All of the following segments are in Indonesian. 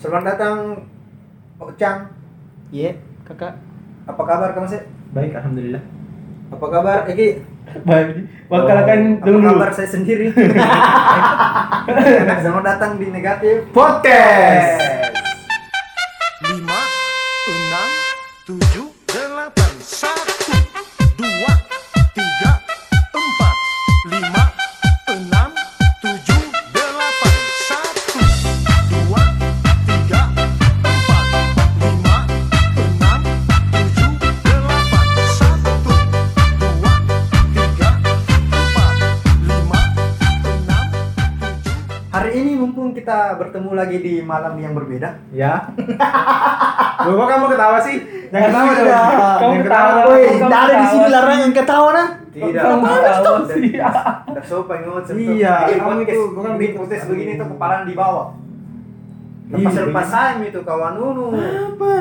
Selamat datang Ocang. Iya, kakak. Apa kabar kamu sih? Baik, alhamdulillah. Apa kabar Eki? Baik. Wakalakan Apa dulu. kabar saya sendiri? Selamat datang di Negatif Podcast. Malam yang berbeda. Ya. Loh, kok kamu ketawa sih? Jangan ketawa dong. Kamu ketawa. Woi, tidak ada di sini larangan yang ketawa nah. Tidak. Kamu ketawa sih. Udah sopan ngomong Iya, kamu itu itu bukan di bikin podcast podcast begini tuh kepala di bawah. Lepas Iya, lepas sayam itu kawan Nunu. Apa?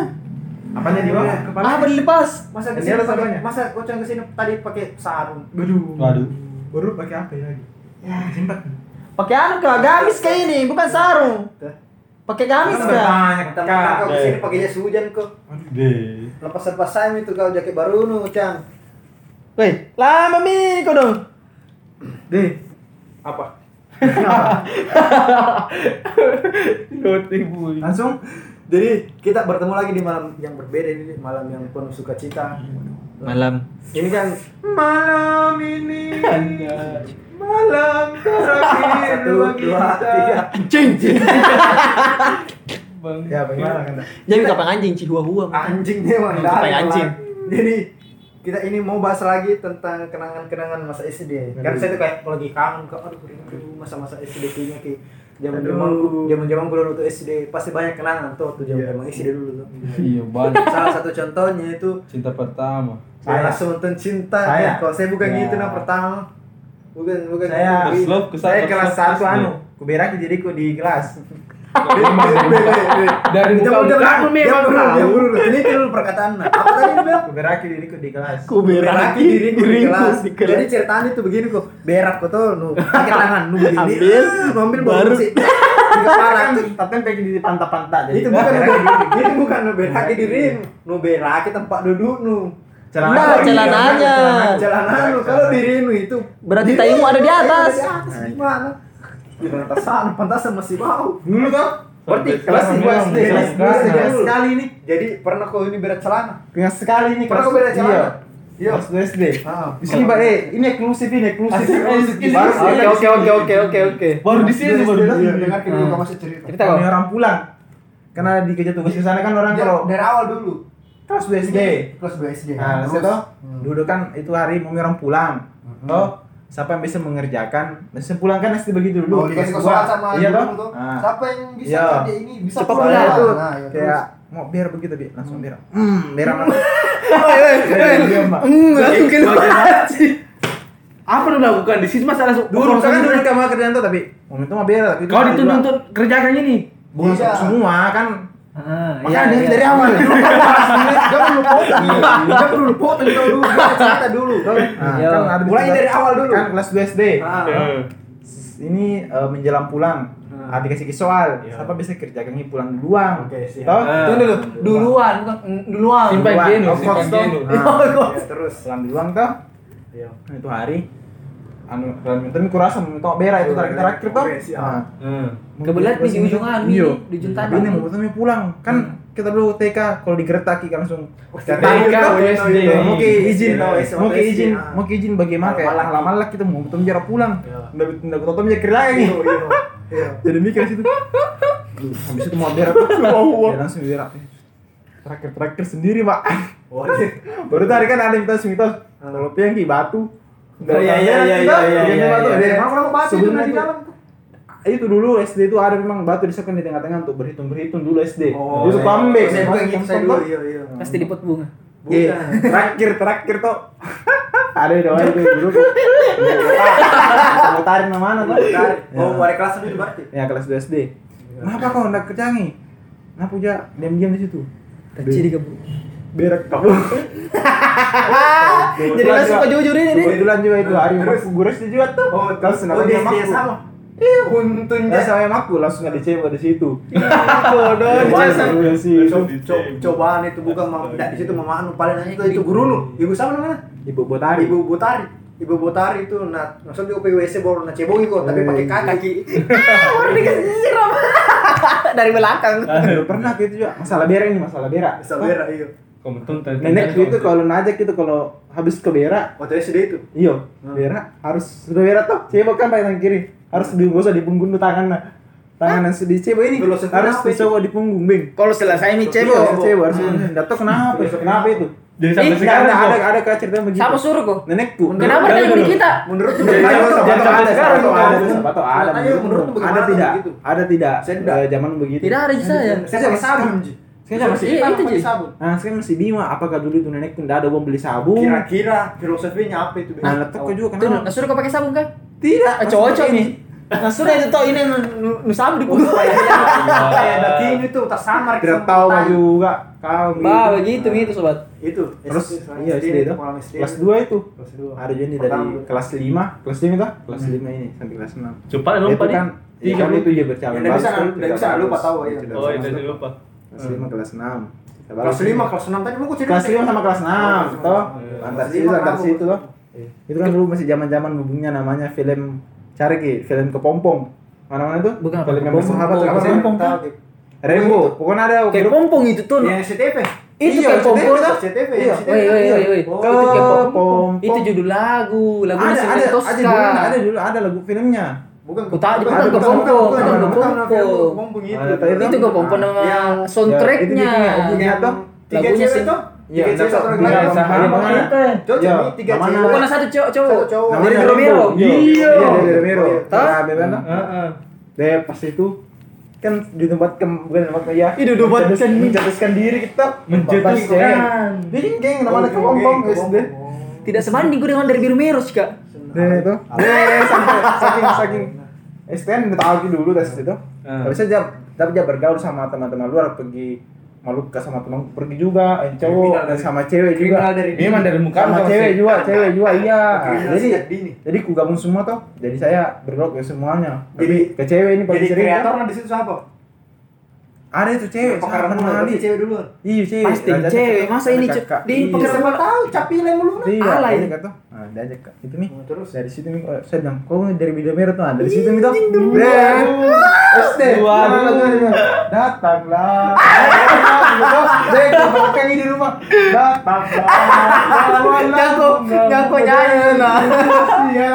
Apanya di bawah? Kepala. Ah, dilepas. Masa Ini ke sini pakai masa kocang ke sini tadi pakai sarung. Waduh. Waduh. Baru pakai apa ya lagi? Ya, simpat. Pakai anu kak, gamis kayak ini, bukan sarung. Pakai gamis Kan Teman Kak. kau ke sini pakai jas hujan kok. Deh. Lepas lepas sayam itu kau jaket baru nu, Cang. Woi, lama mi kau dong. Deh. Apa? Langsung. Jadi kita bertemu lagi di malam yang berbeda ini, malam yang penuh sukacita. Malam. Ini kan Malam ini malam terakhir satu, dua, kita. tiga. Cing, cing. Ya, bagaimana kan? Jadi kapan anjing cihua hua. Anjing dia mah. Nggak anjing. Jadi kita ini mau bahas lagi tentang kenangan-kenangan masa SD. Kan saya tuh kayak lagi kangen kok aduh masa-masa SD kayaknya kayak zaman zaman zaman zaman gue dulu tuh SD pasti banyak kenangan tuh waktu zaman zaman SD dulu tuh. Iya banyak Salah satu contohnya itu cinta pertama. saya langsung nonton cinta. Saya. Kalau saya bukan Ya. gitu nah pertama. Bukan bukan. Saya keslop, Saya kelas satu anu, kuberaki diriku di kelas. Dari muka dia memang tahu. Ini dulu perkataan. Apa tadi dia bilang? Kuberaki diriku di kelas. Beraki diriku di kelas. di kelas. Jadi ceritanya itu begini kok. Berak kok tuh, nu pakai tangan, nu begini. Ambil, nu ambil baru. sih. Di kepala. Kan tapi kayak di pantat-pantat. jadi Itu bukan kuberaki itu bukan nu beraki diri, nu beraki tempat duduk nu. Celana. Nah, celananya. Jalanan nu kalau diri nu itu Berarti taimu ada di atas. Di gimana? Di pantasan, pantasan masih bau. Dulu tuh. Berarti kelas dua dua SD. SD. Kelas dua SD. Kelas sekali nih. Jadi pernah kau ini berat celana? Kelas sekali nih Pernah kau berat celana? Iya. Iya. Kelas 2 SD. Ah. Di sini, Pak. Eh, ini eksklusif ini, eksklusif. Oke, oke, oke, oke, oke, oke. Baru di sini baru. di sini. Dengar dulu kau masih cerita. Cerita orang pulang. Karena dikejar tugas ke sana kan orang kalau dari awal dulu. Kelas 2 SD. Kelas 2 SD. Nah, Terus? itu Hmm. dulu kan itu hari mau orang pulang. Toh, siapa yang bisa mengerjakan? Bisa pulang kan SD begitu dulu. Oh, dikasih dua. sama Iya toh? Nah, Siapa yang bisa Iya. kerja ini bisa Cepat pulang. Itu Nah, ya, kayak mau biar begitu bi langsung biar hmm biar apa Langsung keluar. Apa lu lakukan di sini masa langsung dulu kan dulu. kamu kerjaan tuh tapi mau itu mah biar tapi itu Kau dituntut dua. untuk kerjakan ini. bukan Iya. semua kan Ah, Makanya dari, dari awal dulu Jangan lu potong. Jangan dulu potong dulu. Cerita dulu. Nah, Iya. kan ada Mulai dari awal dulu. kan kelas 2 SD Ah. ini eh, menjelang pulang ah, dikasih soal Iya. siapa bisa kerjakan ini pulang duluan Oke, siap. toh Ah. Tunggu dulu. Duluan, bukan mm, duluan. Simpan Duluan. genu, Of simpan genu. Nah, terus. pulang duluan toh Iya. Nah, itu hari anu dalam minta kurasa minta berak itu terakhir terakhir toh Oke, siap. Nah, Hmm. Kebetulan di ujung anu Iya. di ujung tanah. ini mau ketemu pulang kan kita dulu TK kalau digeretaki kan langsung TK, mau ke izin Tahu, SD, mau ke izin ah. mau ke izin bagaimana kayak malam malam kita mau ketemu jarak pulang Iya. udah udah ketemu jarak lagi Iya, iya. Iya. jadi mikir situ habis itu mau berak ya langsung berak terakhir terakhir sendiri pak Oh, iya. baru tadi kan ada mitos mitos kalau piang ki batu Oh, iya, iya, iya, iya, iya, iya, iya. Dari mana batu itu Sebelumnya di dalam itu dulu SD itu ada memang batu disekan di tengah-tengah untuk berhitung berhitung dulu SD Oh, itu pambe Saya bukan gitu saya dulu. Iya, iya. Pasti di pot bunga. Iya, terakhir terakhir tuh ada di bawah itu dulu mau tarik mana tuh Tarik. Oh, Ya. wali kelas itu berarti. ya kelas 2 SD kenapa kau hendak kecangi kenapa aja diam diam di situ Kecil di kebun. Berak kamu Jadi langsung ke jujur ini nih. kebetulan juga itu hari Terus? guru SD juga tuh Oh, kau senang dia sama dia aku sama. Ya sama emakku langsung ada cewek di situ. Bodoh. Wah, seru sih. Co- co- cobaan itu bukan mau tidak di situ mama anu paling itu itu guru nu ibu siapa namanya Ibu Botari. ibu Botari ibu Botari itu nah maksudnya di OPWC baru na cebongi kok tapi pakai kaki Baru dikasih siram. Dari belakang. Pernah gitu juga masalah berak ini masalah berak. Sabera iya Kamu tonton. Nenekku itu kalau najak gitu kalau habis ke berak, waktu SD itu iyo berak harus sudah berak tuh cebok kan pakai tangan kiri harus digosok di punggung tuh tangan nah tangan yang sedih cebok ini Filosofi harus itu? dicowok di punggung beng. Kalau selesai nih Cebok, cebok. cebok harus nggak tahu kenapa, kenapa itu? Jadi sampai Ih, sekarang ada ada ada cerita begitu. Siapa suruh kok? Nenekku. Kenapa dia beli kita? menurut tuh ada, sampai sekarang dong. ada, ada. Menurut lu Ada tidak? begitu? Ada tidak? Saya enggak. Eh, Zaman begitu. Tidak ada di saya. saya sabun Ji. Sekarang masih Iya, itu, Ji. sabun Nah, sekarang masih bingung apakah dulu itu nenekku nggak ada uang beli sabun? kira-kira filosofinya apa itu Nah, letak kok juga kenapa? nah, suruh kau pakai sabun kan? Tidak. Ah, cocok nih. Nah, sudah itu toh ini sabun di punggung. kayak daki ini tuh tersamar Tidak tahu juga. Kau Bah, gitu. begitu gitu sobat. itu Terus iya SD itu. Kelas 2 itu. kelas dua Ada jadi dari kelas 5, kelas 5 tuh, kelas 5 ini sampai kelas 6. Cepat Itu lupa nih. kan Iya kan itu dia bercabang. Ya, nggak bisa, nggak bisa, lupa tahu, iya. Oh, itu sih lupa. Kelas 5 kelas 6. kelas lima kelas enam tadi mau Kelas 5 sama kelas 6 Oh, toh. iya. Antar situ lima antar situ toh. Itu kan dulu masih zaman-zaman hubungnya namanya film cari ki, film kepompong. Mana-mana tuh? Bukan, film yang kepompong. bersahabat Kepompong. apa sih? Kepompong. Rembo. Pokoknya ada Kayak grup pompong itu tuh. yang SCTV Itu Iya, kayak pompong. SCTV. SCTV Iya. SCTV. Woi, woi, woi, woi. Itu kayak pompong. Kepompong. Itu judul lagu, lagunya ada, ada, ada dulu, ada dulu, ada lagu filmnya. Bukan Ku tahu, bukan bukan, pompong, bukan, bukan bukan, ke bukan, pompong. Pompong itu. Ada, tahu Itu ke pompong nama soundtracknya. Ya, itu Lagunya sih. Iya, Tiga cewek lagi. Iya, sama mana? Cocok Iya, nih, tiga cewek. Pokoknya satu cowok cowok. Dari. Romero. Iya. Iya, dari Romero. Bebas toh. Heeh. Deh pas itu kan di tempat ke bukan tempat ya. Di tempat- mencetuskan, diri kita. Mencetuskan. Bikin geng namanya kepompong SD. kepompong. Tidak sebanding gue dengan dari biru merah sih kak. Deh itu. Deh saking saking STN udah tahu dulu tes itu. Hmm. Tapi saya tapi dia bergaul sama teman-teman luar pergi Maluka sama teman pergi juga, eh, cowok dari- sama cewek juga. dari Memang dari muka sama cewek juga, cewek juga iya. Jadi jadi ku gabung semua tuh. Jadi saya bergaul ke semuanya. Jadi- ke cewek ini paling Jadi kreatornya di situ siapa? Ada itu cewek, Pekaran sama dulu, berarti cewek duluan. Iya cewek. Pasti Ada cewek, masa ada ini cek- di Iya. pekaran- Siapa tahu capilnya mulu nah. Iya, Alay. dia kata. Nah, dia ajak Kak. itu nih. Terus? Dari situ nih, oh, saya bilang, kau dari video merah tuh, nah, dari situ nih tuh. Deh, SD? Datanglah. Deh, kau belakang di rumah. Datanglah. Ngaku, ngaku nyanyi nah. Iya.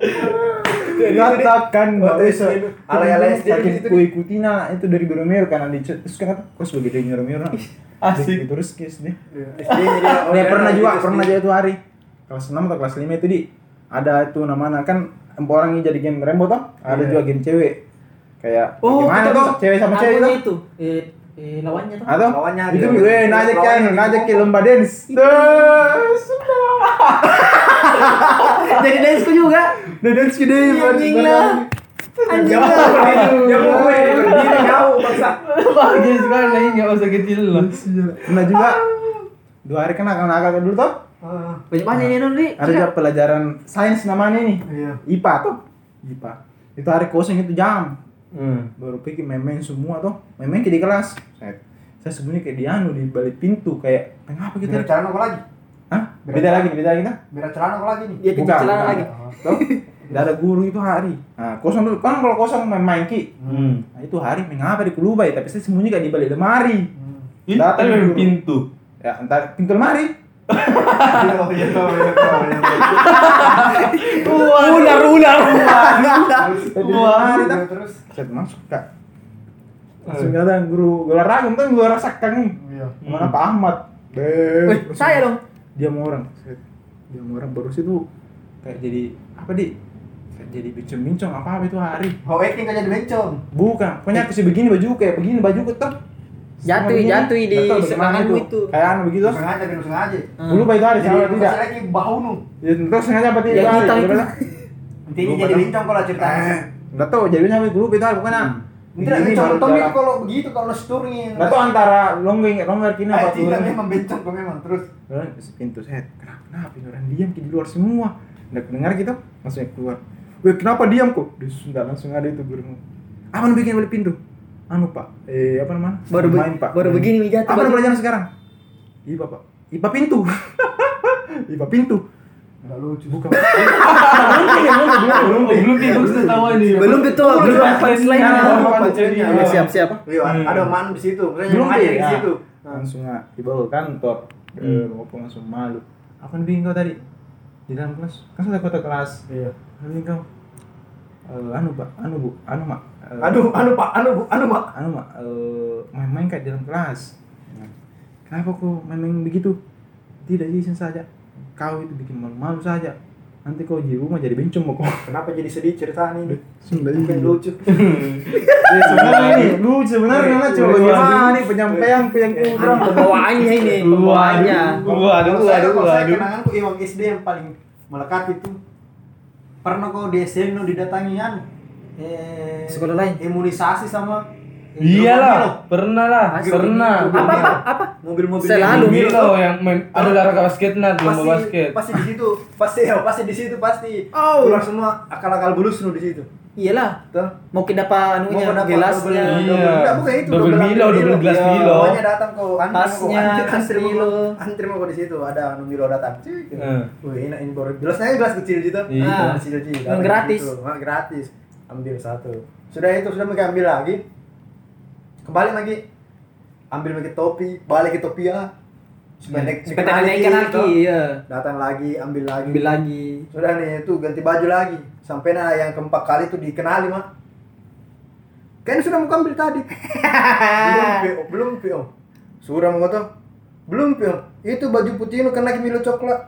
Katakan nggak itu, alay-alay SD Saking gitu. ku ikutin nah, itu dari Biro Mero karena di terus kan kok sebagai dari Biro Mero. Asik. Terus kes deh. Dia. pernah juga, pernah juga itu hari kelas 6 atau kelas 5 itu di ada itu namanya kan empat orang yang jadi game Rembo toh, ada Iya. juga game cewek. Kayak Oh, gimana tuh cewek sama cewek tuh? itu. Eh, eh lawannya tuh. Atau Lawannya itu gue ngajak kan, gitu. ke lomba dance. Jadi dance juga. Udah dance gede Anjing lah. Anjing Jauh, lah. mau gue berdiri jauh bangsa. Bagus sekali lagi nggak usah kecil lah. Pernah juga dua hari kena kena nakal dulu tuh. Banyak banyak ini di. Ada juga pelajaran sains namanya nih. Iya. IPA tuh. IPA. Itu hari kosong itu jam. Hmm. baru pikir main-main semua tuh main-main ke di kelas saya, saya sembunyi kayak di anu di balik pintu kayak kenapa kita apa lagi? Hah? beda lagi beda lagi nih Beda celana apa lagi nih? Dia kecil celana bukan. lagi. Tuh, tidak ada guru itu hari nah kosong dulu kan kalau kosong main-main ki Hmm. nah itu hari mengapa di kulubai tapi saya sembunyi kayak di balik lemari Itu Datang tadi dulu. pintu. ya entar pintu lemari Iya, iya, iya. Ular ular. Iya, terus masuk kak langsung ada guru guru olahraga kan guru rasakan nih iya. mana Pak Ahmad Wih, saya dong. Dia mau orang dia mau orang baru situ kayak jadi apa di kayak jadi bincang-bincang apa apa itu hari How acting kan jadi bencong. bukan pokoknya aku sih begini baju kayak begini baju tuh Jatuh, jatuh di semangatmu itu. kayak anu begitu Sengaja kan sengaja. dulu itu hari lu tidak lagi bahu nu. ya terus sengaja berarti itu hari hitam itu. Gimana? Intinya jadi dah. bencong kalau ceritanya. eh nggak tahu jadi sampai dulu itu hari pokoknya Tidak Tommy jalan. kalau begitu kalau seturing. nggak tahu antara longgeng longgar kini apa tidak turun memang bencong kok memang terus. Terus pintu set kenapa kenapa ini orang diam di luar semua nggak dengar gitu langsung keluar Weh, kenapa diam kok? Di Sunda langsung ada itu gurumu. Apa yang bikin balik pintu? Anu pak, eh apa namanya? Baru main pak. baru Main. begini, Mijati, Apa pelajaran sekarang? IPA pak. IPA pintu. IPA pintu. Enggak lucu. Bukan. Belum belum tidur sudah tahu ini. Belum betul, belum apa lain. Apa jadi? cerita? Siap siap. Iya, ada man di situ. Belum ada di situ. Langsung nggak dibawa ke kantor. Rumah pun langsung malu. Apa yang bikin kau tadi? Di dalam kelas. Kan sudah kota kelas. Iya. Bikin kau? Eh, anu pak, anu bu, anu mak. Eh, Aduh, anu Pak, anu Bu, anu Mak. anu mak eh, main-main kayak di dalam kelas Nah, kenapa kok main-main begitu tidak izin saja kau itu bikin malu-malu saja nanti kau di rumah jadi bencong mau kau Kenapa jadi sedih ceritanya ini? sudah Mungkin lucu. Ya, sebenarnya ini lucu sebenarnya karena coba Waduh. gimana nih penyampaian yang kurang Pembawaannya ini, pembawaannya. Waduh, waduh, waduh. kenanganku Iwang SD yang paling melekat itu pernah kok di SD nu didatangi anu eh, Sekolah lain? imunisasi sama Iyalah, pernah lah, pernah. Apa apa apa? mobil-mobil Selalu. yang- Milo yang main ada olahraga basket nah, lomba pasti basket. pasti di situ pasti ya pasti di situ pasti Oh. keluar semua akal-akal bulus nu di situ Iyalah. tuh Mau kita apa anunya Mau gelasnya. Iya. enggak, bukan itu Double Milo, double gelas Iya, Milo. Pokoknya datang kok antri mau tas antri mau Milo. antri mau di situ ada anu Milo datang cuy gitu. Wih, enak ini baru gelasnya gelas kecil gitu Iya. Ah, kecil kecil Yang gratis. Nah, gratis ambil satu sudah itu sudah mereka ambil lagi kembali lagi. Ambil lagi topi balik ke topi ya. Naik- Supaya dikenali naikkan gitu. lagi, iya. datang lagi ambil lagi. Ambil lagi. sudah nih itu ganti baju lagi. Sampai nah yang keempat kali itu dikenali mah kan sudah mau ambil tadi. Belum PO belum PO sudah mau tuh belum PO itu baju putih itu kena Milo coklat.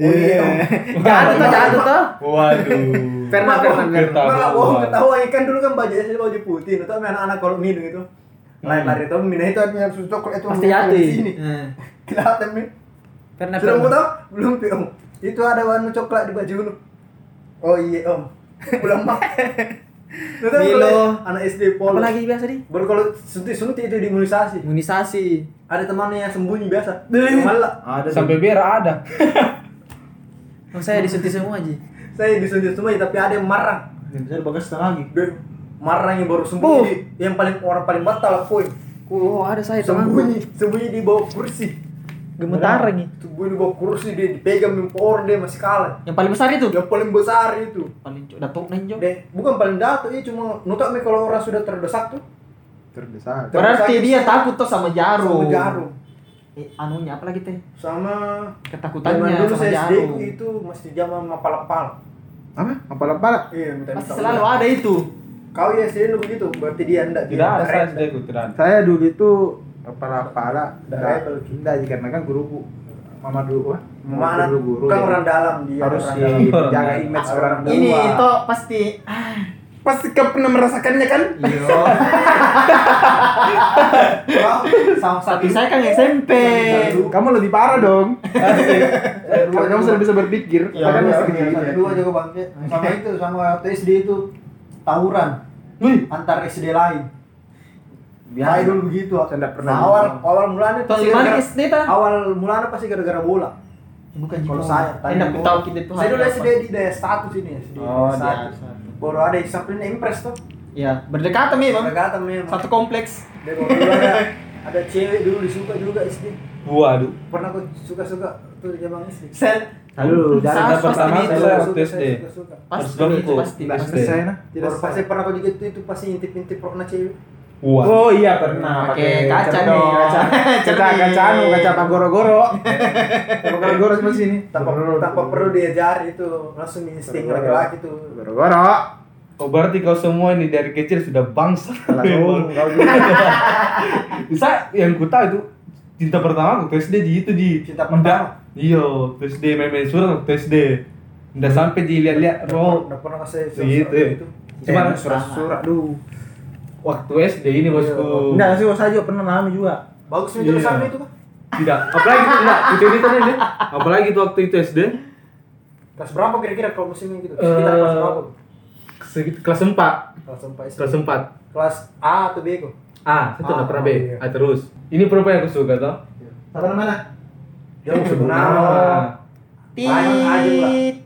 Oh iya. Jatuh tuh, jatuh tuh. Waduh. Fernand, Fernand, Fernand. Ketahuan. Malah bohong ketawa. Kan dulu kan baju SD baju putih. Itu anak-anak kalau minum itu. Lari-lari itu minum itu artinya susu coklat itu. Pasti di sini. Nah. kelihatan nih Karena sudah mau pernah. tahu belum PO itu ada warna coklat di baju lu. Oh iya om. Pulang mak Milo. kalau anak SD polo. Apa lagi biasa di? baru kalau suntik suntik itu di imunisasi. Imunisasi. ada temannya yang sembunyi biasa. Malah. Ada Sampai berak ada. Oh, saya disuntik semua aja. Saya disuntik semua tapi ada yang marah. Yang bisa bagas lagi. Dia marah yang baru sembunyi. Yang paling orang paling batal poin. Oh, ada saya teman. sembunyi sembunyi di bawah kursi. Gemetar nih. sembunyi di bawah kursi dia dipegang mimpor dia masih kalah. Yang paling besar itu. yang paling besar itu. Paling cok datuk nenjo. deh bukan paling dato ya cuma nutak mi kalau orang sudah terdesak tuh. Terdesak. Berarti dia takut tuh sama jarum. sama jarum Eh, anunya apa lagi teh? sama Ketakutannya zaman dulu sama saya SD jarum. itu masih zaman mapal-mapal apa? Apa apa iya minta Pasti selalu ada itu. kau ya SD lu begitu? Berarti dia enggak Tidak ada saya SD ku tidak saya dulu itu Nggak enggak rebel. enggak karena kan guruku mama dulu wah mana? dulu guru kan orang dalam dia harus orang di- dalam. jaga image orang tua. Ini itu pasti pasti kau pernah merasakannya kan Iya. Sama Tapi satu saya kan SMP. kamu lebih parah dong kalau kamu sudah bisa berpikir Ya, kan ya, masih kecil saya dua juga bangke. Sama itu sama waktu SD itu tawuran antar SD lain. Biasa dulu begitu. Saya nggak pernah Awal awal mulanya Tahun pasti gara-gara- SD? Awal mulanya pasti gara-gara bola. Bukan Kalau saya Enak bola. tahu kita tuh. Saya dulu SD di daerah satu sini SD. Oh. A1. Baru ada sampai impress tuh. Ya, berdekatan memang. Mereka memang. Satu kompleks. Kalau dulu ada, ada cewek dulu disuka juga SD. Waduh. Pernah kok suka-suka tuh zaman SD. Set. Halo, Cinta pertama pasti saya itu. waktu Suka, SD. saya suka-suka. Pasti pasti. nah tidak Baru pasti pernah kau juga itu, itu pasti intip-intip pernah cewek. Wah. Oh iya pernah Pakai kaca nih, kaca. kaca kaca kaca anu kaca apa goro-goro kaca goro-goro sebelah sini tanpa tanpa perlu diajari itu langsung insting laki-laki tuh goro-goro Oh berarti kau semua ini dari kecil sudah bangsa. Bisa yang ku tahu itu cinta pertama waktu SD di itu di Cinta pertama? Iya, SD main-main surat waktu SD. Udah sampai dilihat-lihat roh. udah pernah kasih Gitu ya. Cuma Cuma surat-surat dulu waktu SD ini bosku. enggak sih saya juga pernah lama juga bagus nih terus Iya. itu kan Tidak. Apalagi itu enggak, itu itu ini. Apalagi itu waktu itu SD. kelas berapa kira-kira kalau musimnya gitu sekitar kelas Eh, berapa kelas 4. kelas sampai Kelas 4. kelas A atau B kok A, itu Ah, udah pernah B. oh, iya. A terus. Ini perempuan yang aku suka toh. apa namanya dia mau sebut Nama. aja. Tit.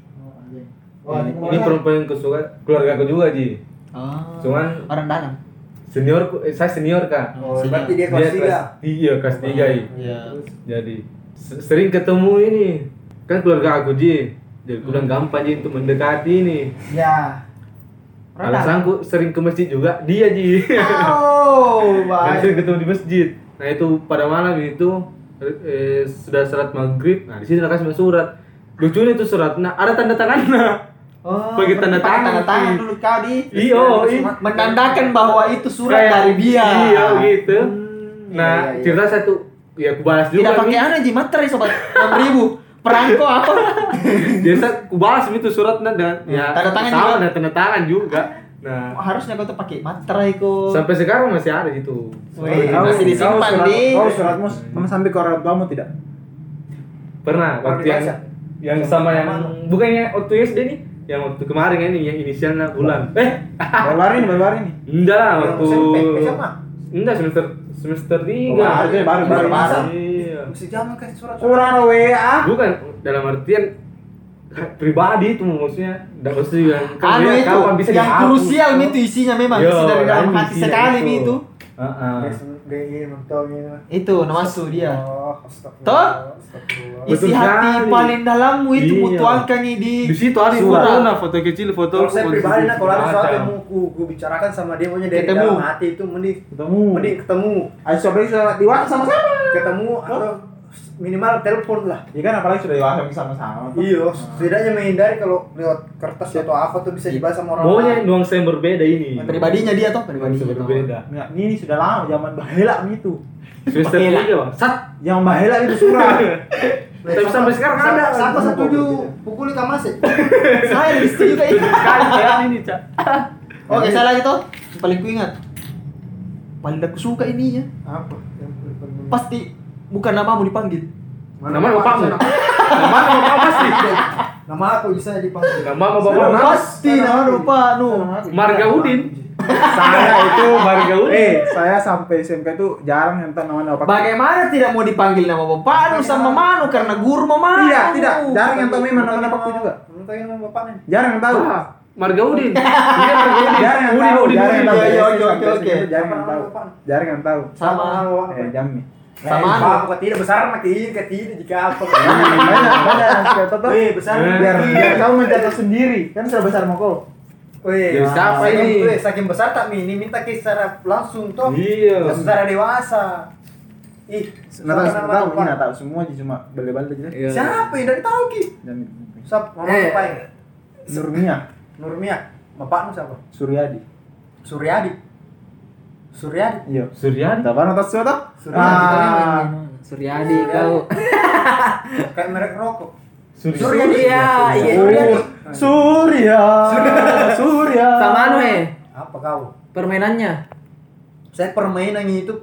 Ini, perempuan yang kusuka keluarga aku juga ji Oh. Cuman- orang dalam. Senior eh, saya senior kak. Oh, berarti dia kelas tiga. iya kelas tiga iya. Iya. jadi se- sering ketemu ini. Kan keluarga aku ji. Jadi aku bilang gampang ji untuk mendekati ini. Ya. Alasanku sering ke masjid juga dia ji. Oh, baik. sering ketemu di masjid. Nah itu pada malam itu eh, sudah salat maghrib. Nah di sini nak kasih surat. Lucunya itu surat. Nah ada tanda tangannya Oh, Bagi tanda tangan. tanda tangan dulu kau di iyo i- menandakan bahwa itu surat Kayak- dari dia. iya gitu Hmm, nah iya, iya, iya. cerita satu ya aku balas juga Tidak pakai nih. anu ji materai sobat 6000. Perangko apa? biasa aku balas itu suratnya dan ya Tanda tangan sama juga. dan tanda tangan juga nah Harusnya kau tuh pakai materai kok. sampai sekarang masih ada itu Wih, Kau- masih kau disimpan surat- di. Kau suratmu pernah sampai ke orang tuamu tidak? pernah waktu yang yang sama yang bukannya waktu SD nih yang waktu kemarin ini yang inisialnya bulan eh Baru-baru ini, baru-baru ini. enggak lah waktu enggak semester semester Oh, tiga baru, baru, baru, baru. iya Mesti jangan kasih surat. Kurang WA. bukan dalam artian pribadi itu maksudnya enggak maksudnya yang kan Anu itu kapan bisa yang dihapus. krusial itu isinya memang Yo, isi dari dalam hati sekali itu. Dia ini. Itu namasu dia. Oh, astagfirullah, Toh? Betul Isi hati sekali. paling dalammu itu Iya. mutualkan nih di di situ ada foto nah foto kecil foto Kalau saya pribadi nah kalau ada Macam. yang mau ku, ku bicarakan sama dia maunya dari Ketemu. dalam hati itu mending Ketemu. mending ketemu Ayo coba di WhatsApp sama-sama. ketemu atau minimal telepon lah Iya kan apalagi sudah di WhatsApp sama-sama. iya setidaknya menghindari kalau lewat kertas atau apa tuh bisa dibahas sama orang maunya lain nuansa yang berbeda ini pribadinya dia toh pribadinya. berbeda Ya, ini sudah lama zaman Bahela itu. semester tiga bang sat Yang Bahela itu surat. Tapi sampai sekarang ada. Ketemu setuju kok, gitu. pukuli kamase Saya itu. sekali kayak ini cak Oke, saya lagi. Yang paling ku ingat. Paling aku suka ininya. apa Pasti bukan namamu dipanggil. nama bapakmu nama nama bapak pasti nama aku bisa dipanggil nama nama bapak Pasti nama lupa nu. Marga Udin saya itu Marga Udin Eh, saya sampai SMK itu jarang nyentuh nama bapak. Bagaimana tidak mau dipanggil nama bapak sama Manu karena guru Manu. Tidak, tidak. Jarang yang tahu memang nama bapakku juga. Nama bapaknya Jarang yang tahu. Ah, Marga Udin iya Marga Udin Jarang yang Udin tahu. Udin Jarang yang Udin tahu. Iya, iya, Sampai oke, oke, SMP oke. Jarang yang tahu. nama bapaknya? Jarang yang tahu. Sama Eh, Jami. Sama Eh, anu. Pak, kok tidak besar mah tidak ke tidak jika apa Banyak, banyak. Kayak Toto. Wih, besar Biar, biar kamu mencatat sendiri. Kan sudah besar mau kau. Wih, siapa ini? wih, saking besar tak mini minta ke secara langsung toh. iya secara dewasa. Ih, Nggak tahu, siapa nggak tahu. semua aja cuma beli-beli aja. Siapa yang dari tahu ki? Dan Siapa nama Eh. Nurmia, Nurmia. Bapakmu siapa? Suryadi. Suryadi. Suryadi. Iya. Suryadi Tak pernah tahu siapa? Suryadi. Ah, Suryadi kau. Kayak merek rokok. Suryadi Suryadi. Iya, iya. Suryadi. Surya, Surya. Sama anu eh Apa kau? permainannya. Saya permainannya itu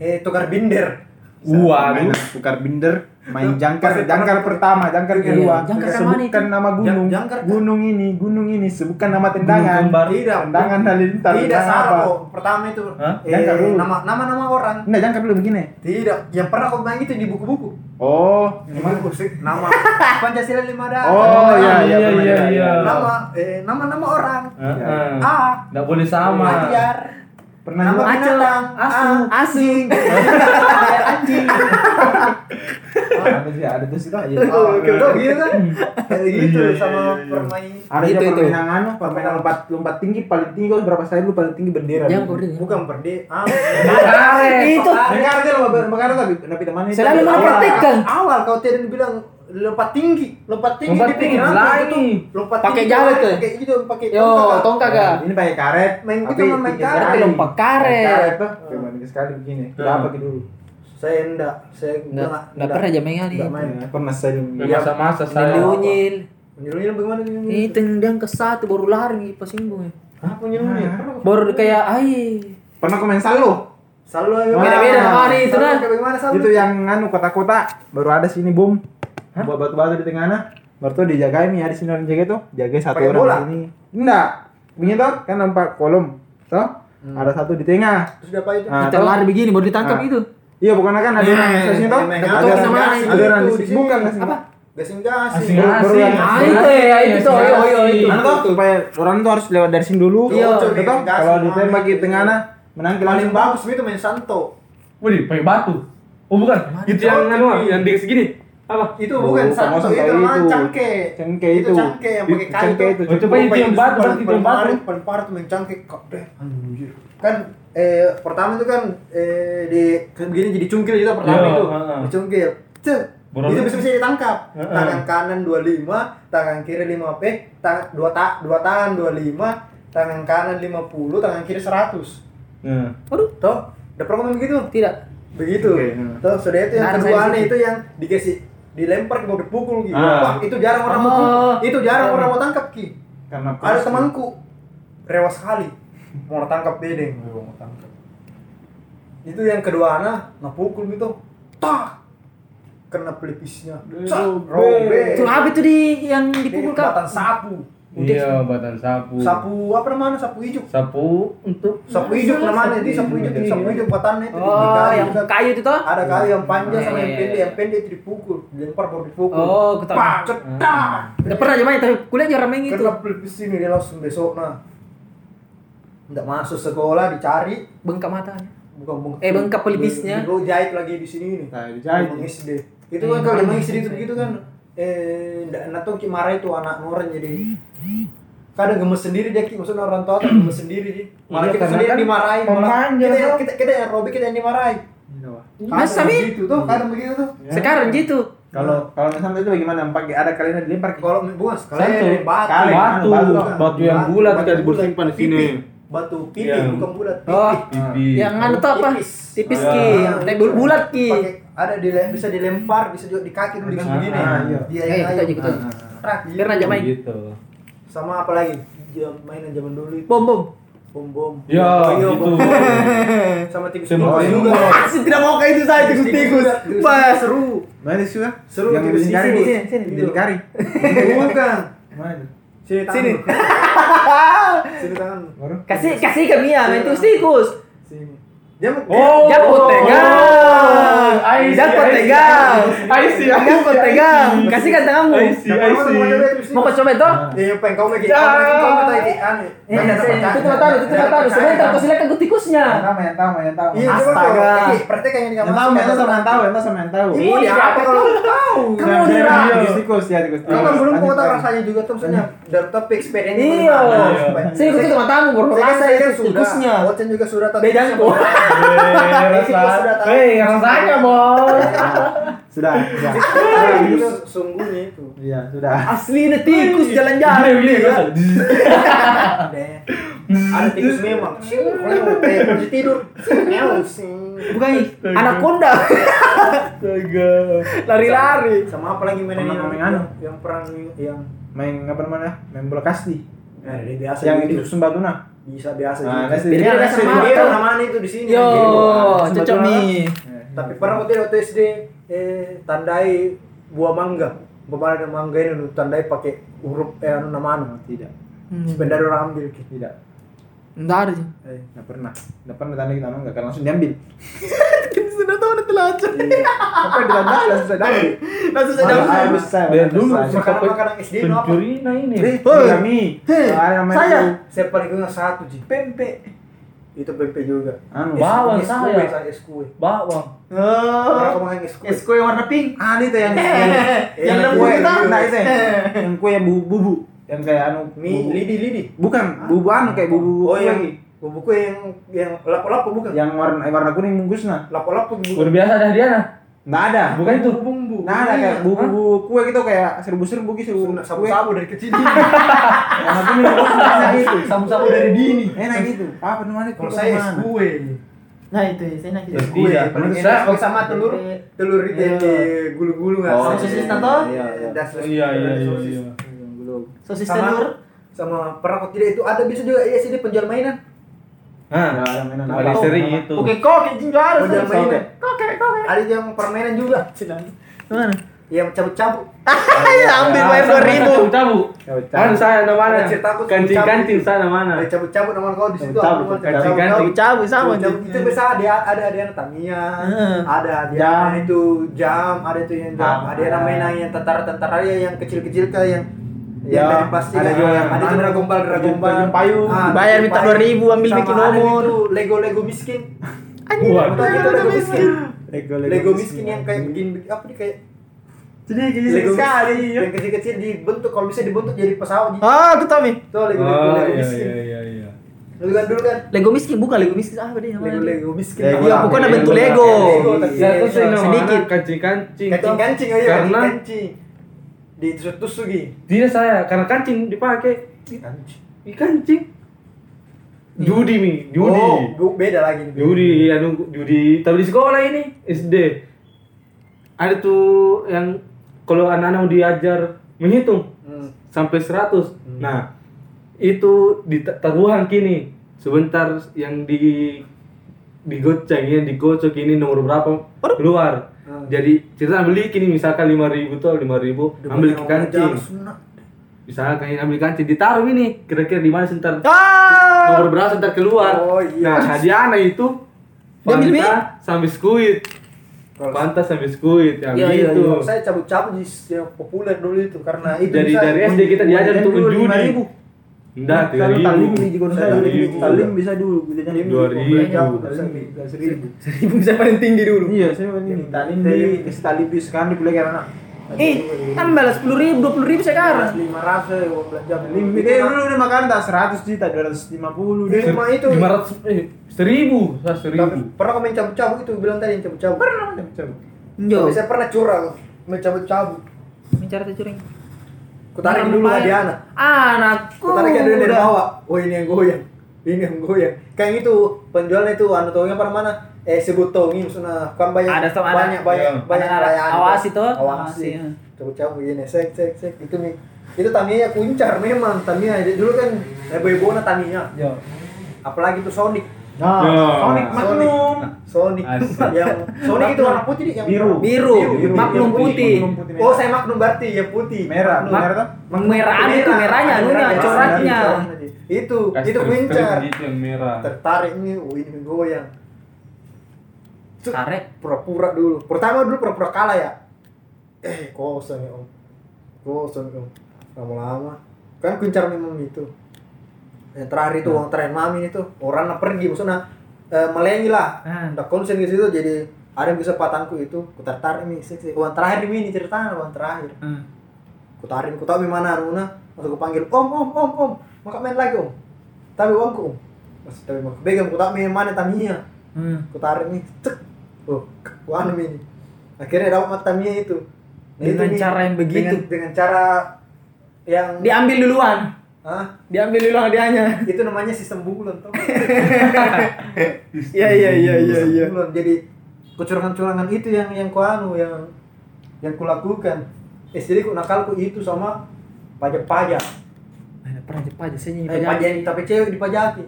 eh tukar binder. waduh Tukar binder, main jangkar, Pasti jangkar pertama, jangkar Iya, kedua. jangkar yang sebutkan nama gunung. Jang- jangkar? Gunung ini, gunung ini, sebutkan nama tendangan. Tidak. Tendangan halilintar. Tidak tendangan salah apa? kok. Pertama itu eh, Jangkar dulu. nama nama nama orang. Enggak, jangkar dulu begini. Tidak, yang pernah kau bilang itu di buku-buku. Oh, Di buku sih, nama Pancasila lima dasar. Oh, iya, iya, iya, iya, iya. Nama eh nama nama orang. Heeh. A. nggak boleh sama. Pernah Nama binatang. Asu. A. Anjing. Anjing. Ada sih, ada tuh sih. Iya. Oh, gitu gitu kan. Gitu Iya, iya, sama iya, iya. permain. Ada Itu, permainan anu, permainan lompat lompat tinggi paling tinggi kau berapa saya dulu paling tinggi bendera. Jangan kau dengar. Bukan berde. Ah. Itu. Dengar aja lompat lompat tapi tapi temannya. itu- Selalu Awal. mempraktikkan. Awal kau tadi bilang lompat tinggi, lompat tinggi Lompat di lain. itu. Lompat Pakai tinggi jalan tuh. Pakai gitu, pakai Yo, tongkat. tongkat kah? Ini pakai karet. Main gitu, main tinggi karet. Lompat karet. Karet tuh. Cuma tinggi sekali begini. Kita Hmm. apa gitu dulu? Saya enggak, saya Nggak, nggak pernah jam main kali. Enggak main. Ya, pernah saya. Iya. masa-masa saya Unyil. Menyuruhnya bagaimana Ini menyuruhnya? tendang ke satu baru lari pas singgung. Apa menyuruhnya? Pernah Baru kayak ai. Pernah komen salo. Selalu. Beda-beda namanya itu nah. kayak? Itu yang anu kota-kota baru ada sini bom. Buat batu-batu di tengahnya. Baru tuh dijagain nih ada sini orang jaga tuh. Jaga satu Pakai orang bola? di sini. Enggak. Begini tuh kan nampak kolom. Tuh. Ada satu di tengah. Terus dia apa itu? Nah, Kita tuh. lari begini baru ditangkap Ah. itu. Iya bukan kan ada orang di sini tuh. Ada orang sama ada itu, orang di di. Bukan di sini. Apa? gasing-gasing. Asing. Baru yang Ah, itu ya, itu tuh, Asing. yo, yo, itu. Anu tuh supaya orang tuh harus lewat dari sini dulu. Iya, Betul. coba gas Kalau ditembak di tengah nah menang Paling bagus itu main Santo. Wih, pakai batu. Oh bukan, itu yang anu yang di segini. Apa? Itu Bukan, Santo, sama itu namanya itu. cangke. Cangke Itu itu. cangke yang pakai kayu Cangke itu. Oh, itu paling itu yang batu, itu yang batu. paling parah tuh main cangke kok deh. Kan eh pertama itu kan eh di kan begini jadi cungkil juga pertama Iya, itu. cungkil. Cek. Itu bisa bisa ditangkap. Tangan kanan 25, tangan kiri 5 P, tangan dua ta dua tangan 25, tangan kanan 50, tangan kiri 100. Nah. Aduh, toh, udah pernah ngomong begitu? Tidak. begitu hmm. terus sudah itu yang Nah, kedua di itu yang dikasih dilempar ke bawah dipukul gitu Ah. wah itu jarang orang mau Oh. itu jarang orang mau tangkap ki. Karena ada pasti. temanku rewas sekali. Mau tangkap bedeng mau tangkap. Itu yang kedua anak ngepukul gitu. Tak! Kena pelipisnya. Cak, robek. Itu apa itu di yang dipukul kak? batang sapu Iya, batan sapu. sapu apa namanya sapu hijau Sapu untuk sapu hijau namanya itu sapu hijau sapu hijau batannya itu Oh, yang kayu itu toh? ada kayu yang panjang sama yang Iya, iya, pendek iya. yang pendek itu dipukul dilempar baru dipukul Oh, ketahuan. Pak, cetak Udah pernah aja main tapi kuliah jarang main gitu. kena pelipis ini dia langsung besok nah nggak masuk sekolah dicari Bengkak mata. bukan bengkak Eh, bengkak pelipisnya. Gue jahit lagi di sini nih Nah, dijahit. SD itu kan kalau SD itu begitu kan eh nggak nggak tahu marah itu anak orang jadi kadang gemes sendiri dia maksudnya orang tua kan gemes sendiri sih malah Iya, kita sendiri kan dimarahin malah kita, toh. kita kita yang Robi kita yang dimarahin Gitu, Kadang Mi? begitu tuh kadang begitu tuh Sekarang gitu. Kalau kalau misalnya itu bagaimana? Pakai ada kalian dilempar ke kalau bukan Santu. sekali batu batu, Batu. batu yang bulat Batu tidak disimpan di sini. Batu pipi Iya. bukan bulat pipi. Oh, Pipi. yang anu tuh apa? Tipis. Tipis Ah. ki. Kayak bul- bulat ki. Pakai ada bisa dilempar bisa juga di kaki dulu begini ah, iya. dia Eh, yang kita ayo. aja, kita aja. Trak, gitu. Pernah aja main. Gitu. Sama apa lagi mainan zaman dulu itu Bom bom. bom bom Ya, iya, gitu. bom bom. sama tikus Sama tikus juga Asli tidak mau kayak itu saya Tikus tikus Pas. seru Mana sih Wak? Seru, yang di kari. tikus. Sini, sini, Di kari. bukan Mana itu? sini tangan Sini. sini tangan? Kasih kasih ke Mia main tikus tikus. sini dia mau Oh. Jampot tegang. See, tegang. See. tegang. Kasihkan tanganmu. I see, I see. Mau kau coba itu? Ya, yang pengen kau lagi, Ya. lagi, anu. Eh, itu mata lu, itu ada mata lu. Sebenarnya percaya. kau silakan ke tikusnya. Tahu, yang tahu, yang tahu. Iya, coba. Lagi, praktek yang tahu, yang tahu sama yang tahu, yang tahu sama yang tahu. Dia apa kalau tahu? Kamu Yang dira. dari tikus, tikus ya tikus. Kan tikus. belum kau tahu rasanya juga tuh maksudnya dari tapi experience Iya. Sini ikut sama tamu baru rasa itu sudah. tikusnya. Ocen juga sudah tahu. Beda kok. Sudah rasa. tahu. Eh, rasanya, Bos. Sudah, sudah. Itu sungguhnya itu. Iya, sudah. Asli nih tikus jalan-jalan. Iya. Deh. Ada tikus memang. Eh, kunci tidur. Meow. Bukan anaconda. Astaga. Lari-lari. Sama apa lagi mainan Pernah yang main anu? yang perang yang Main apa namanya? Main bola kasti. Nah, dia biasa Yang gitu. di Sumba Tuna. bisa biasa Nah, juga. Beda beda kasti sama Tuh. namanya itu di sini. Yo, cocok nih. Tapi pernah waktu itu waktu SD eh tandai buah mangga. Bapak ada mangga ini tandai pakai huruf eh anu nama anu. Tidak, Sepeda orang ambil gitu. tidak. Enggak ada sih. Eh, Nggak pernah. Nggak pernah tanda kita nggak kan langsung diambil. Sudah tahu udah telanjang. Apa yang ditanda langsung saya diambil. Langsung saya bisa. Dari dulu Saya. Makanan-makanan SD itu apa? pencuri nah ini. Kami. Saya. Saya paling satu Ji. Pempe. Itu pempek juga. Anu, bawang Es saya. kue, es kue. Bawang. Oh. Pernah kamu makan es kue? Es kue warna pink. Ah, itu yang yang Yang yang kue, kue gitu. Nah, itu yang kue yang bubu-bubu. Yang kayak anu Mie bubu- lidi lidi. Bukan, bubu anu kayak bubu Oh kue yang bubuk kue yang yang lapo-lapo bukan? Yang warna eh, warna kuning bungkusnya. Lapo-lapo Udah bukan? biasa dah dia nah. Nggak ada. Bukan itu. bumbu. Nggak ada kayak bubu kue gitu kayak serbu-serbu gitu. sabu-sabu dari kecil. Bungkusnya enak gitu. Sabu-sabu dari dini. Enak gitu. Apa namanya? Kalau Kue saya es kue. Nah itu saya nak Es Kue Iya, paling menurut enak saya- sama telur telur itu yang Iya. gulu-gulu nggak? Oh, sosis tanto? Iya, iya. Iya, iya, iya, sosis. iya. Telur. Sama pernah kok tidak itu ada bisa juga ya sini penjual mainan. Nah, Ya, ada mainan apa? sering itu. Oke kok jinjo harus. Penjual mainan. Oke, oke. Ada yang permainan juga. Mana? yang cabut-cabut. ambil bayar dua ribu Cabut. Kan saya mana? Ada cerita aku Kancing-kancing sana mana? Ada cabut-cabut nama kau di situ. Cabut-cabut, aku cabut-cabut. cabut-cabut. cabut sama Cabut-cabut. Itu biasa ada ada ada yang Tamiya, Heeh. ada ada itu jam, ada itu yang jam, Ah. ada yang mainan yang tentara-tentara ya yang kecil-kecil kayak yang Ya, yang dari plastik ada juga yang yang ada anu, dragombal dragombal payung. Bayar minta 2.000, ambil Sama bikin nomor. Lego Lego miskin anjing itu Lego miskin Lego Lego miskin yang kayak begini apa nih kayak Jadi kecil Lego sekali. yang kecil-kecil dibentuk kalau bisa dibentuk jadi pesawat gitu. ah aku tahu nih Tuh Lego Lego Oh Lego iya miskin. iya iya iya. Dulu kan dulu kan Lego miskin bukan Lego miskin apa dia namanya Lego Lego miskin. Lego Iya, pokoknya Lego bentuk? Lego. Lego, nama sedikit. kancing-kancing. Kancing-kancing toh. aja Karena kancing. Ditusuk-tusuk gitu. tidak saya karena kancing dipakai Kancing. Kancing. Judi mi, judi. Oh, beda lagi nih. Judi, anu judi. Tapi di sekolah ini SD ada tuh yang kalau anak-anak mau diajar menghitung Hmm. sampai 100. Nah, itu di ta- taruhan kini. Sebentar yang di digoceng ya, digocok ini nomor berapa keluar. Jadi cerita beli kini misalkan 5000 tuh 5000 ambil ke kancing. Misalkan ini ambil kancing ditaruh ini kira-kira di mana sebentar ah nomor berapa sebentar keluar. Oh, iya. Nah, hadiahnya itu ambil Fanta sampai skuit. Kalau- Fanta sampai skuit yang Iya, iya. Kalau saya cabut-cabut di yang populer dulu itu karena itu Dari dari SD kita diajar untuk menjudi. Enggak, tiga Kalau ribu. talim di Gunung Saya Talim, bisa dulu belinya Talim Dua dulu, ribu. seribu. seribu bisa paling tinggi dulu. Iya, saya ini talim di talim di sekarang di kuliah karena eh tambah lah sepuluh ribu dua puluh ribu sekarang. Lima ratus uang belanja Limit deh dulu dia makan tak 100 juta 250 deh. Cuma itu. 500 eh 1000, saya Tapi 1000. pernah kau main cabut-cabut itu bilang tadi yang cabut-cabut. Pernah. Jo Tapi saya pernah curang main cabut-cabut. Mencari tercurang ku tarik dulu Adiana anakku. Ku tarik dulu dari bawah oh ini yang goyang. Ini yang goyang. Kayak itu penjualnya itu anu tongnya pada mana? Eh sebut tongi maksudnya kan banyak Ada, Tom, ada. banyak banyak Iya. banyak perayaan Awas itu, awas iya. cabut-cabut ini. Sek sek sek. Itu nih. Itu Tamiya kuncar memang Tamiya dulu kan heboh-hebohnya Tamiya Yo. apalagi tuh Sonic Nah, Yo. Sonic Magnum. Sonic Asik. yang Sonic itu warna putih yang Biru. biru, Biru. magnum putih Oh, saya Magnum berarti yang putih. merah, Magnum. merah tuh. merah itu merahnya anunya merah, coraknya. Itu, itu kuncar. Gitu yang merah. Tertarik nih, oh ini goyang. Tarik Pura-pura dulu. Pertama dulu pura-pura kalah ya. Eh, kosong ya, Om. Kosong, Om. Lama-lama. Kan kuncar memang itu. Yang terakhir itu uang terakhir mami itu orang pergi maksudnya eh, melengi lah. Ah. Udah konsen ke situ jadi ada yang bisa patangku itu ku tertarik sik, sik. uang terakhir ini ceritanya uang terakhir Hmm. ku tarik ku tahu di mana Runa waktu ku panggil om om om om mau kak main lagi om tapi uangku om pas tapi mau pegang ku tahu main mana Tamiya Hmm. ku tarik nih cek oh ku anu ini akhirnya dapat mata Tamiya itu Dengan nih, cara yang begitu. dengan, dengan cara yang diambil duluan Hah? diambil duluan hadiahnya itu namanya sistem bulan tuh iya iya iya iya iya bulan jadi kecurangan-curangan itu yang yang ku anu yang yang ku lakukan eh jadi ku nakalku itu sama pajak-pajak Ada pernah aja saya eh, pajak yang tapi cewek dipajaki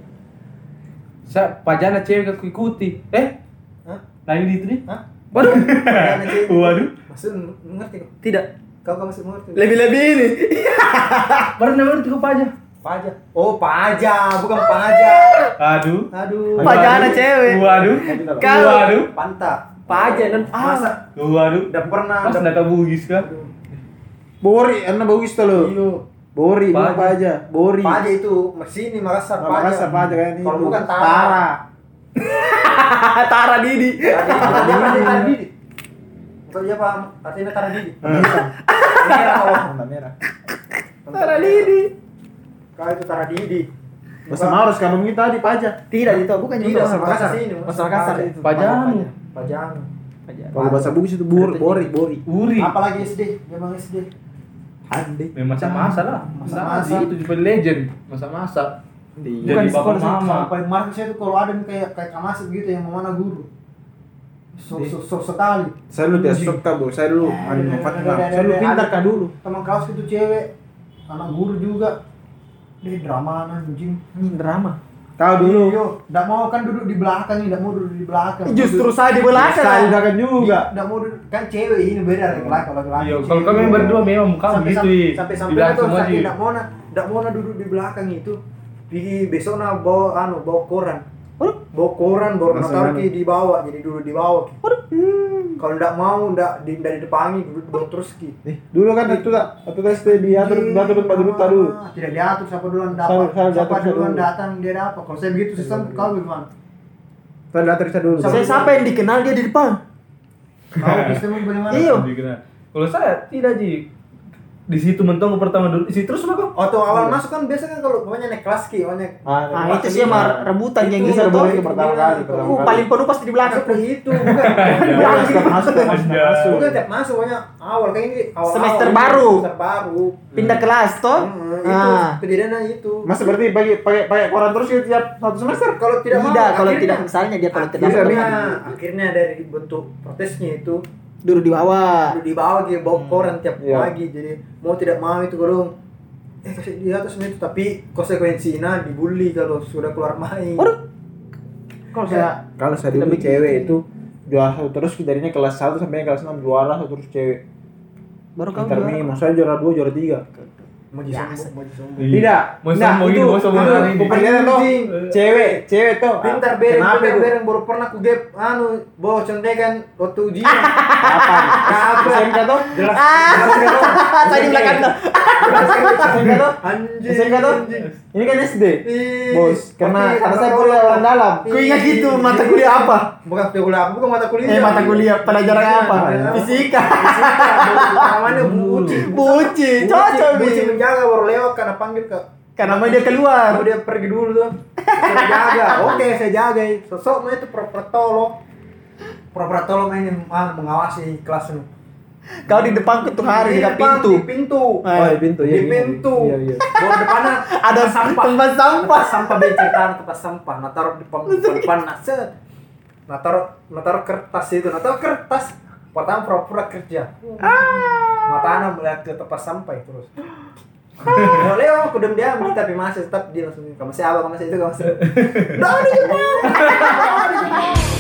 Saya pajana cewek aku ikuti. Eh, Hah? lain di itu nih. Hah? waduh Pajak. Waduh. Maksud mengerti kok? tidak Kau kau masih mengerti? lebih lebih ini Baru namanya itu pajak. Pajak. Oh, pajak, bukan pajak. Aduh. Aduh. Pajana cewek. Waduh. Kalau- Waduh. Pantat. pajak dan Masa ah Waduh. udah pernah Pas nak bugis kan? Bori, karena bagus tuh lo. Iyo. Bori, Pajak. apa aja? Bori. Pajak itu sini Makassar pajak. Makassar pajak kayak ini. Kalau bukan Tara. Tara Didi Tadi tadi tadi tadi. Untuk dia paham artinya Tara Didi. Merah kalau Tanda merah. Tara Didi kau itu Tara Didi. Bahasa Maros kalau kita di pajak. tidak itu bukan Tidak, Makassar sini. Makassar Makassar itu Pajamu. Pajak. Pajak. Kalau bahasa Bugis itu bor, bori, bori. Uri. Apalagi SD, memang SD. Ande. Memang masa-masa lah. Masa-masa. Masa itu juga legend. Masa-masa. Di Jadi Bukan bapak sekolah mama. paling marah saya tuh kalau ada yang kayak kayak kamas begitu yang mau mana guru. So so so sekali. saya dulu tidak suka bu, saya dulu anu manfaatkan. Saya dulu pintar kan dulu. Teman kelas itu cewek, anak guru juga. Dia drama anjing. ini drama Kau dulu. Yo, nggak mau kan duduk di belakang, nggak mau duduk di belakang. Justru saya di belakang. Saya juga juga. Nggak mau duduk kan cewek ini beda lagi laki kalau laki. Iya, kalau kami berdua memang kamu sampai, gitu, sampai, sampai Di belakang Ji. nggak mau nggak mau duduk di belakang itu. Pergi besok na bawa anu bawa koran. Waduh. Bawa koran, bawa Langsung taruh anu. ki di bawah, jadi duduk di bawah. Ki. Waduh. Kalau nggak mau, nggak di dari depan duduk duduk terus ki. Eh, dulu kan itu tak, waktu tes diatur diatur tempat duduk dulu. Ah, Tidak diatur siapa duluan Saya- dapat. saya Siapa saya duluan dulu. datang dia dapat. Kalau saya begitu sistem kau gimana? Saya diatur saya dulu. Saya siapa yang dikenal dia di depan? Kau sistem bagaimana? Iya. Dikira. Kalau saya tidak Ji. Di situ mentong pertama dulu, di situ terus mah kok. Waktu awal masuk kan biasa kan kalau pokoknya naik kelas ki, pokoknya Ah, Nah, itu sih mah rebutan yang Itu gitu baru tuh. itu pertama kali, pertama Uh, kali. paling penuh pasti di belakang. Itu, bukan. Masuk, masuk, masuk, masuk. Bukan tiap masuk pokoknya awal kayak ini awal Semester baru. Semester baru. Pindah kelas toh. Hmm, itu Nah. kejadiannya itu. Mas berarti pakai pakai pakai koran terus ya tiap satu semester. Kalau tidak mau, Tidak, kalau tidak misalnya dia kalau tidak Bisa, bisa. akhirnya dari bentuk protesnya itu duduk di bawah. duduk di bawah gitu bawa koran tiap Iya. pagi jadi mau tidak mau itu kalau eh kasih di atas itu tapi konsekuensinya dibully kalau sudah keluar main. Waduh. Kalau saya kalau saya dulu cewek itu juara satu terus darinya kelas 1 sampai kelas 6 juara satu terus cewek. Baru kamu Inter juara. saya juara 2 juara 3. Mau disombong, mau disombong. Tidak. Mau Tidak, sombong ini, itu- sombong itu cewek, cewek tuh. Pintar bereng, pintar bereng baru pernah ku gap anu bawa contekan waktu ujian. Kapan? Kapan? SMK tuh? Jelas. Ah, jelas kan tuh. saya di belakang tuh. SMK tuh? Anjing. SMK tuh? Ini kan SD. Ih, Bos, karena karena saya kuliah. orang dalam. Ku ingat gitu mata kuliah apa? Bukan mata kuliah, apa? bukan mata kuliah. Eh mata kuliah pelajaran apa? Fisika. Fisika. Fisika. Namanya buci. Buci, cocok Buci menjaga baru lewat karena panggil ke Karena mau dia keluar. Kalau dia pergi dulu tuh. Saya jaga. Oke, saya jaga. Sosok itu pura-pura tolong. Pura-pura tolong ini ah, mengawasi kelas ini. Kau di depan ketuk hari di depan, pintu. Di pintu. Ah, Oh, di pintu, Di iya, iya. pintu. Iya, iya. Bawa depannya Ada sampah. tempat sampah. Tempat sampah becek tanah tempat sampah. Nah taruh di depan depan, nah set. Nah taruh nah taruh kertas itu. Nah taruh kertas. Pertama pura-pura kerja. Mata anak melihat ke tempat sampah terus. Mau Leo, aku diam diam tapi masih tetap dia langsung kamu siapa kamu siapa itu kamu siapa. Nah. Nah, Jepang.